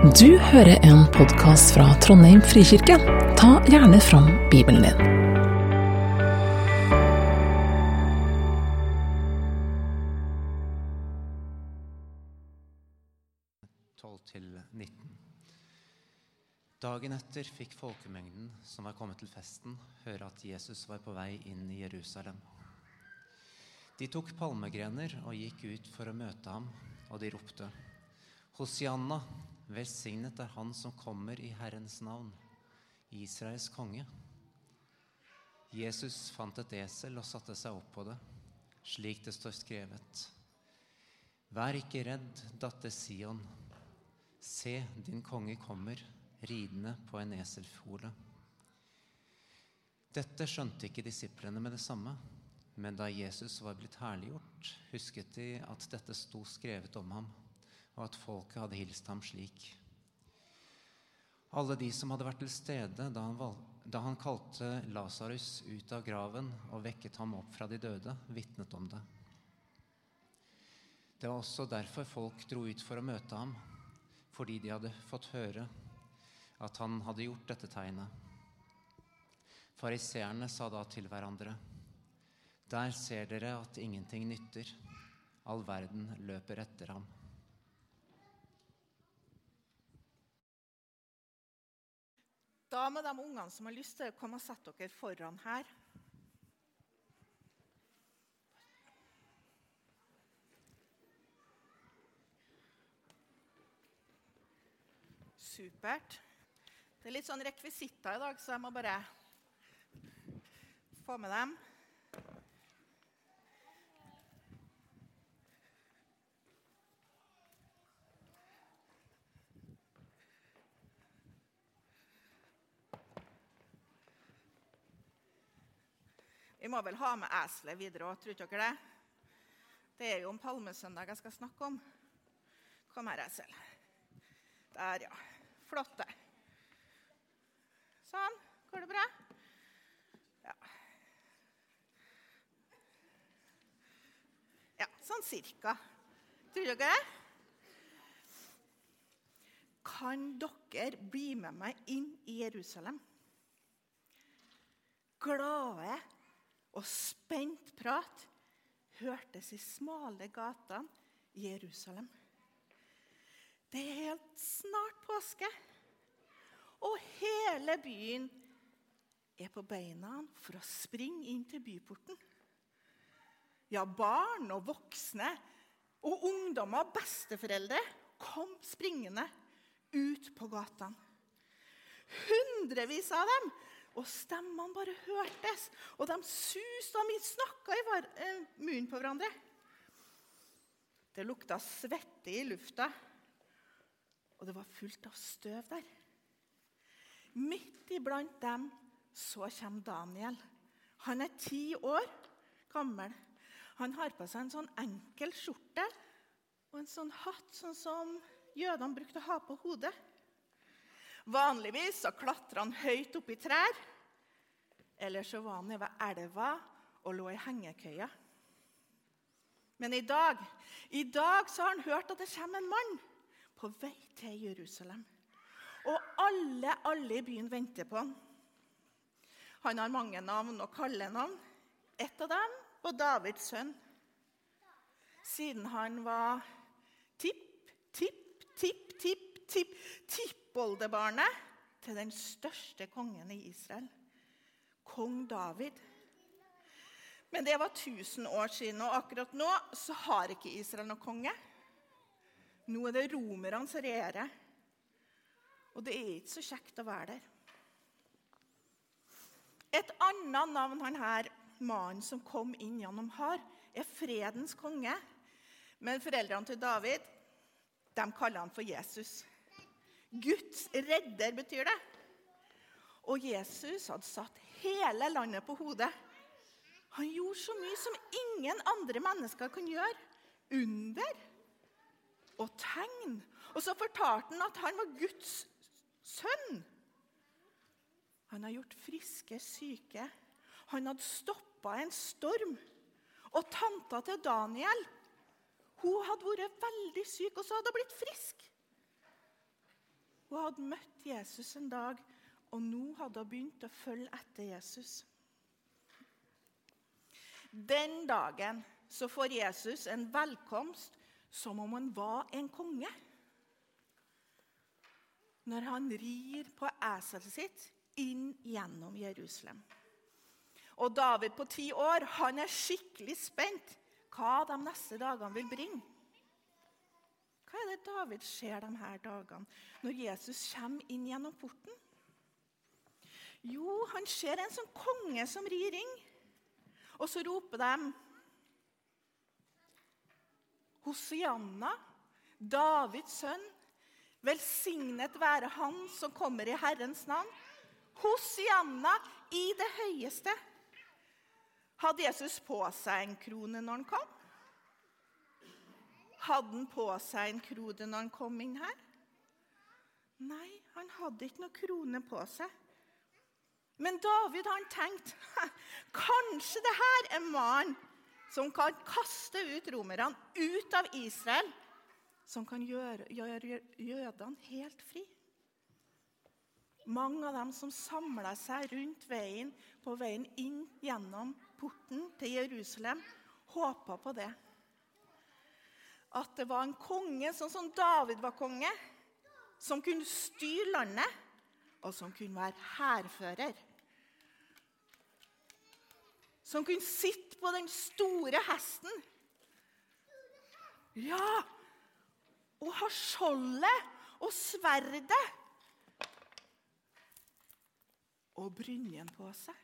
Du hører en podkast fra Trondheim frikirke. Ta gjerne fram Bibelen din. Dagen etter fikk folkemengden som var kommet til festen, høre at Jesus var på vei inn i Jerusalem. De tok palmegrener og gikk ut for å møte ham, og de ropte:" Hosianna, velsignet er Han som kommer i Herrens navn, Israels konge. Jesus fant et esel og satte seg opp på det, slik det står skrevet. Vær ikke redd, datter Sion. Se, din konge kommer, ridende på en eselfole. Dette skjønte ikke disiplene med det samme, men da Jesus var blitt herliggjort, husket de at dette sto skrevet om ham og at folket hadde hilst ham slik. Alle de som hadde vært til stede da han, da han kalte Lasarus ut av graven og vekket ham opp fra de døde, vitnet om det. Det var også derfor folk dro ut for å møte ham, fordi de hadde fått høre at han hadde gjort dette tegnet. Fariseerne sa da til hverandre.: Der ser dere at ingenting nytter. All verden løper etter ham. Da må de ungene som har lyst til å komme og sette dere foran her. Supert. Det er litt sånn rekvisitter i dag, så jeg må bare få med dem. Vi må vel ha med eselet videre òg, tror dere det? Det er jo om palmesøndag jeg skal snakke om. Kom her, esel. Der, ja. Flott. det. Sånn. Går det bra? Ja. Ja, sånn cirka. Tror dere det? Kan dere bli med meg inn i Jerusalem? Glade og spent prat hørtes i smale gatene i Jerusalem. Det er helt snart påske, og hele byen er på beina for å springe inn til byporten. Ja, barn og voksne og ungdommer og besteforeldre kom springende ut på gatene. Hundrevis av dem og stemmene bare hørtes, og de suste, og snakka i eh, munnen på hverandre. Det lukta svette i lufta, og det var fullt av støv der. Midt iblant dem så kommer Daniel. Han er ti år gammel. Han har på seg en sånn enkel skjorte og en sånn hatt sånn som jødene brukte å ha på hodet. Vanligvis så klatrer han høyt opp i trær. Eller så var han nede ved elva og lå i hengekøya. Men i dag, i dag så har han hørt at det kommer en mann på vei til Jerusalem. Og alle, alle i byen venter på han. Han har mange navn og kallenavn. Et av dem var Davids sønn. Siden han var tipp, tipp, tipp, tipp, tipp, tippoldebarnet til den største kongen i Israel kong David. Men det var 1000 år siden, og akkurat nå så har ikke Israel noen konge. Nå er det romerne som regjerer. Og det er ikke så kjekt å være der. Et annet navn han her, mannen som kom inn gjennom har, er fredens konge. Men foreldrene til David de kaller han for Jesus. Guds redder betyr det. Og Jesus hadde satt hele landet på hodet. Han gjorde så mye som ingen andre mennesker kan gjøre. Under og tegn. Og så fortalte han at han var Guds sønn. Han har gjort friske syke. Han hadde stoppa en storm. Og tanta til Daniel hun hadde vært veldig syk, og så hadde hun blitt frisk. Hun hadde møtt Jesus en dag, og nå hadde hun begynt å følge etter Jesus. Den dagen så får Jesus en velkomst som om han var en konge. Når han rir på eselet sitt inn gjennom Jerusalem. Og David på ti år han er skikkelig spent hva de neste dagene vil bringe. Hva er det David ser de her dagene når Jesus kommer inn gjennom porten? Jo, han ser en sånn konge som rir inn. Og så roper de Hosianna, Davids sønn, velsignet være Han som kommer i Herrens navn. Hosianna i det høyeste. Hadde Jesus på seg en krone når han kom? Hadde han på seg en krone når han kom inn her? Nei, han hadde ikke noe krone på seg. Men David han tenkt kanskje det her er mannen som kan kaste ut romerne ut av Israel, som kan gjøre, gjøre jødene helt fri. Mange av dem som samla seg rundt veien på veien inn gjennom porten til Jerusalem, håpa på det. At det var en konge sånn som David var konge, som kunne styre landet, og som kunne være hærfører som kunne sitte på den store hesten. Ja, og ha skjoldet og sverdet og brynjen på seg.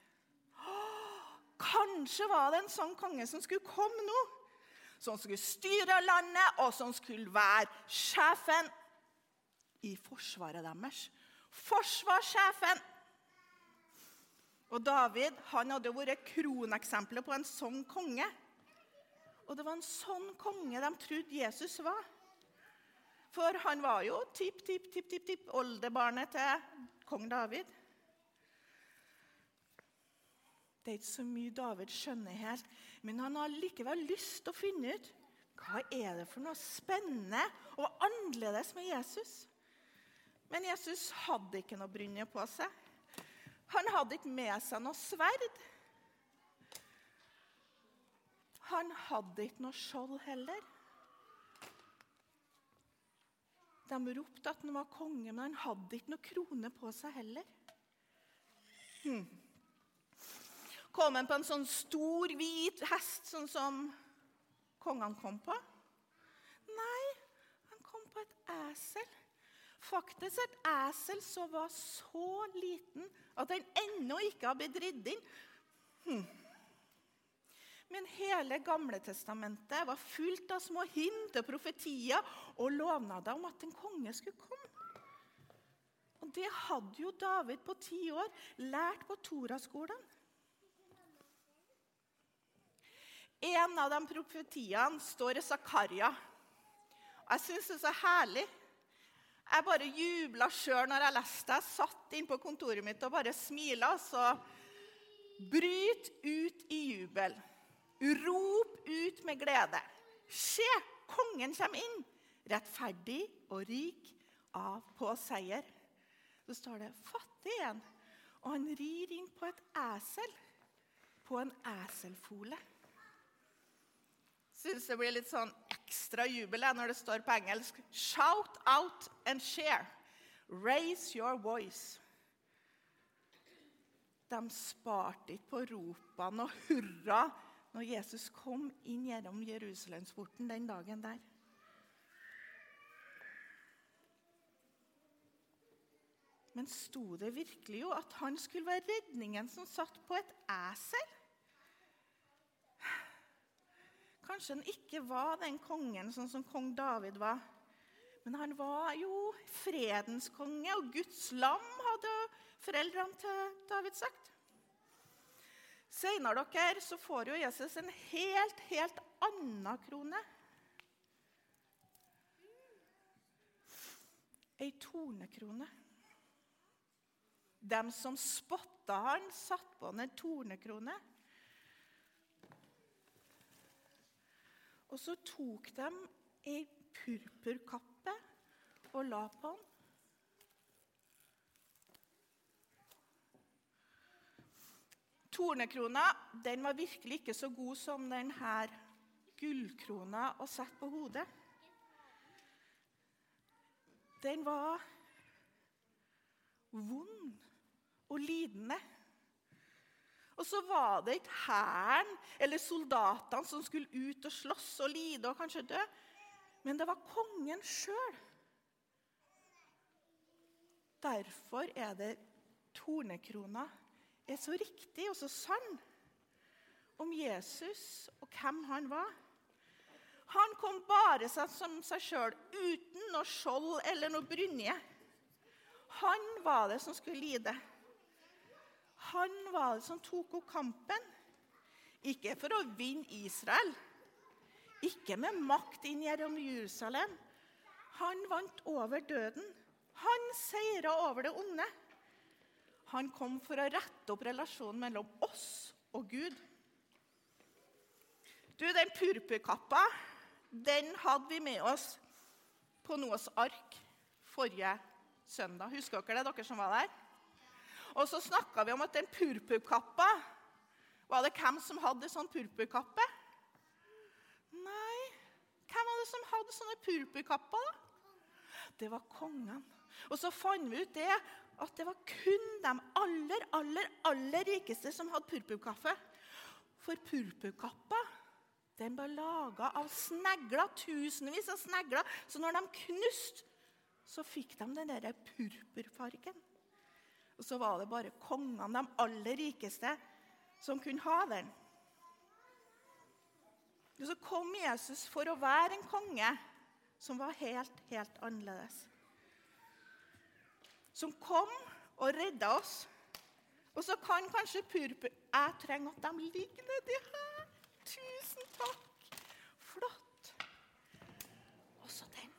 Kanskje var det en sånn konge som skulle komme nå. Som skulle styre landet, og som skulle være sjefen i forsvaret deres. Forsvarssjefen. Og David han hadde vært kroneksempelet på en sånn konge. Og det var en sånn konge de trodde Jesus var. For han var jo tipp, tipp, tipp, tipp, tipp oldebarnet til kong David. Det er ikke så mye David skjønner helt, men han har likevel lyst til å finne ut hva er det for noe spennende og annerledes med Jesus. Men Jesus hadde ikke noe brynje på seg. Han hadde ikke med seg noe sverd. Han hadde ikke noe skjold heller. De ropte at han var konge, men han hadde ikke noe krone på seg heller. Hmm. Kom han på en sånn stor, hvit hest, sånn som kongene kom på? Nei, han kom på et esel. Faktisk et esel som var så liten at den ennå ikke har blitt ridd inn. Hm. Men hele Gamle Testamentet var fullt av små hint og profetier og lovnader om at en konge skulle komme. Og Det hadde jo David på ti år lært på Toraskolen. En av de profetiene står i Zakaria. Jeg syns det er så herlig. Jeg bare jubla sjøl når jeg leste det. Jeg satt inn på kontoret mitt og bare smila. Så bryt ut i jubel. Rop ut med glede. Se, kongen kommer inn, rettferdig og rik av på seier. Så står det 'fattig en', og han rir inn på et esel. På en eselfole syns det blir litt sånn ekstra jubel når det står på engelsk. Shout out and share. Raise your voice. De sparte ikke på ropene og hurra når Jesus kom inn gjennom Jerusalemsporten den dagen der. Men sto det virkelig jo at han skulle være redningen som satt på et esel? Kanskje han ikke var den kongen sånn som kong David var. Men han var jo fredens konge, og Guds lam, hadde foreldrene til David sagt. Senere dere, så får jo Jesus en helt, helt annen krone. Ei tornekrone. De som spotta han, satte på han en tornekrone. Og så tok de ei purpurkappe og la på han. Tornekrona den var virkelig ikke så god som denne gullkrona å sette på hodet. Den var vond og lidende. Og så var det ikke hæren eller soldatene som skulle ut og slåss og lide og kanskje dø, men det var kongen sjøl. Derfor er det tornekrona er så riktig og så sann om Jesus og hvem han var. Han kom bare som seg sjøl, uten noe skjold eller noe brynje. Han var det som skulle lide. Han var det som tok opp kampen. Ikke for å vinne Israel, ikke med makt inn gjennom Jerusalem. Han vant over døden. Han seira over det onde. Han kom for å rette opp relasjonen mellom oss og Gud. Du, Den purpurkappa den hadde vi med oss på Noas ark forrige søndag. Husker dere det, dere som var der? Og så snakka vi om at den purpurkappa Var det hvem som hadde sånn purpurkappe? Nei, hvem var det som hadde sånne purpurkapper? da? Det var kongen. Og så fant vi ut det at det var kun de aller, aller, aller rikeste som hadde purpurkaffe. For purpurkappa den ble laga av snegler, tusenvis av snegler. Så når de knuste så fikk de den der purpurfargen. Og så var det bare kongene, de aller rikeste, som kunne ha den. Og så kom Jesus for å være en konge som var helt, helt annerledes. Som kom og redda oss. Og så kan kanskje purpur Jeg trenger at de ligger nedi her. Tusen takk. Flott. Og så den.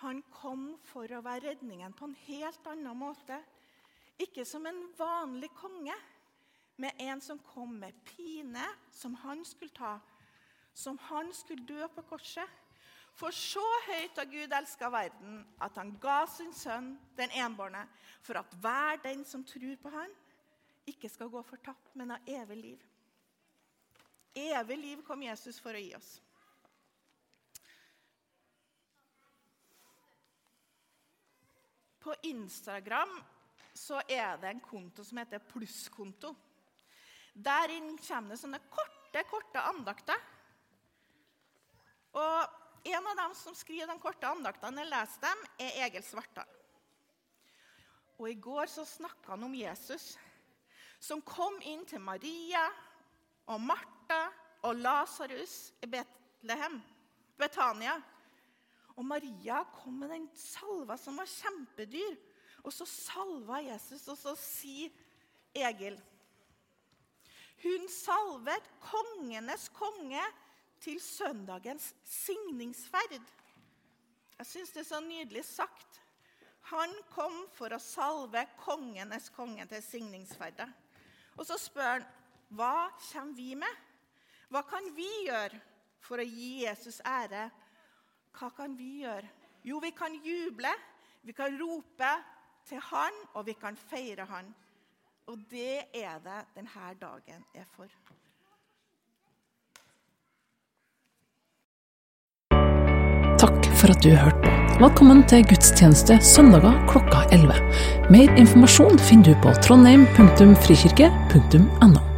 Han kom for å være redningen på en helt annen måte. Ikke som en vanlig konge, med en som kom med pine, som han skulle ta, som han skulle dø på korset. For så høyt har Gud elska verden, at han ga sin sønn, den enbårne, for at hver den som tror på han, ikke skal gå fortapt, men ha evig liv. Evig liv kom Jesus for å gi oss. På Instagram så er det en konto som heter Plusskonto. Der kommer det sånne korte, korte andakter. Og en av dem som skriver de korte andaktene, jeg leser dem, er Egil Svartdal. Og I går så snakka han om Jesus, som kom inn til Maria og Martha og Lasarus i Betlehem, Betania. Og Maria kom med den salva som var kjempedyr. Og så salva Jesus, og så sier Egil Hun salvet kongenes konge til søndagens signingsferd. Jeg syns det er så nydelig sagt. Han kom for å salve kongenes konge til signingsferdet. Og så spør han hva kommer vi med? Hva kan vi gjøre for å gi Jesus ære hva kan vi gjøre? Jo, vi kan juble, vi kan rope til Han, og vi kan feire Han. Og det er det denne dagen er for. Takk for at du hørte på. Velkommen til gudstjeneste søndager klokka 11. Mer informasjon finner du på trondheim.frikirke.no.